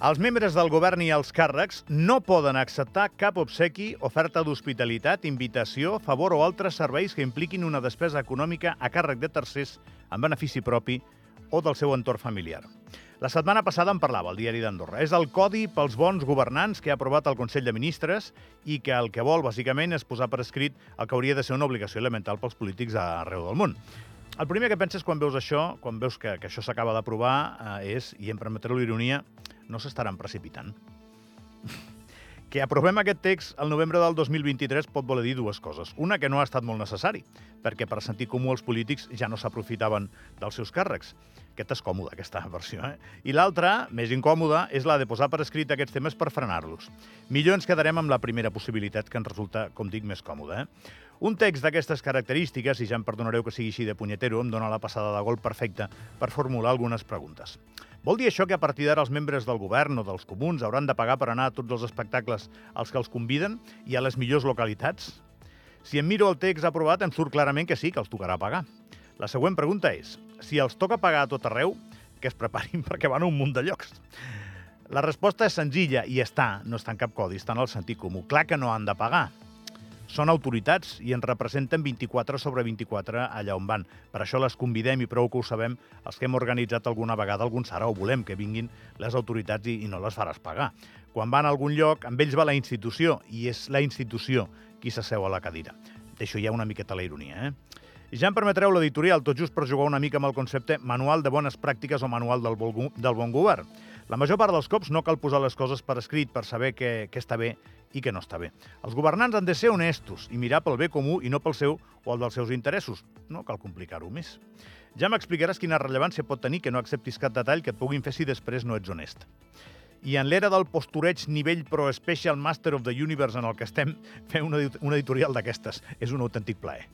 Els membres del govern i els càrrecs no poden acceptar cap obsequi, oferta d'hospitalitat, invitació, favor o altres serveis que impliquin una despesa econòmica a càrrec de tercers en benefici propi o del seu entorn familiar. La setmana passada en parlava el diari d'Andorra. És el codi pels bons governants que ha aprovat el Consell de Ministres i que el que vol, bàsicament, és posar per escrit el que hauria de ser una obligació elemental pels polítics arreu del món. El primer que penses quan veus això, quan veus que, que això s'acaba d'aprovar, eh, és, i em permetreu l'ironia, no s'estaran precipitant. que aprovem aquest text el novembre del 2023 pot voler dir dues coses. Una, que no ha estat molt necessari, perquè per sentir comú els polítics ja no s'aprofitaven dels seus càrrecs. Aquesta és còmoda, aquesta versió. Eh? I l'altra, més incòmoda, és la de posar per escrit aquests temes per frenar-los. Millor ens quedarem amb la primera possibilitat, que ens resulta, com dic, més còmoda. Eh? Un text d'aquestes característiques, i ja em perdonareu que sigui així de punyetero, em dona la passada de gol perfecta per formular algunes preguntes. Vol dir això que a partir d'ara els membres del govern o dels comuns hauran de pagar per anar a tots els espectacles als que els conviden i a les millors localitats? Si em miro el text aprovat, em surt clarament que sí, que els tocarà pagar. La següent pregunta és, si els toca pagar a tot arreu, que es preparin perquè van a un munt de llocs. La resposta és senzilla i està, no està en cap codi, està en el sentit comú. Clar que no han de pagar, són autoritats i ens representen 24 sobre 24 allà on van. Per això les convidem i prou que ho sabem els que hem organitzat alguna vegada algun Sara o volem que vinguin les autoritats i, i no les faràs pagar. Quan van a algun lloc, amb ells va la institució i és la institució qui s'asseu a la cadira. Hi ha una miqueta la ironia, eh? Ja em permetreu l'editorial, tot just per jugar una mica amb el concepte manual de bones pràctiques o manual del del bon govern. La major part dels cops no cal posar les coses per escrit per saber què, què està bé i què no està bé. Els governants han de ser honestos i mirar pel bé comú i no pel seu o el dels seus interessos. No cal complicar-ho més. Ja m'explicaràs quina rellevància pot tenir que no acceptis cap detall que et puguin fer si després no ets honest. I en l'era del postureig nivell Pro Special Master of the Universe en el que estem, fer una, una editorial d'aquestes és un autèntic plaer.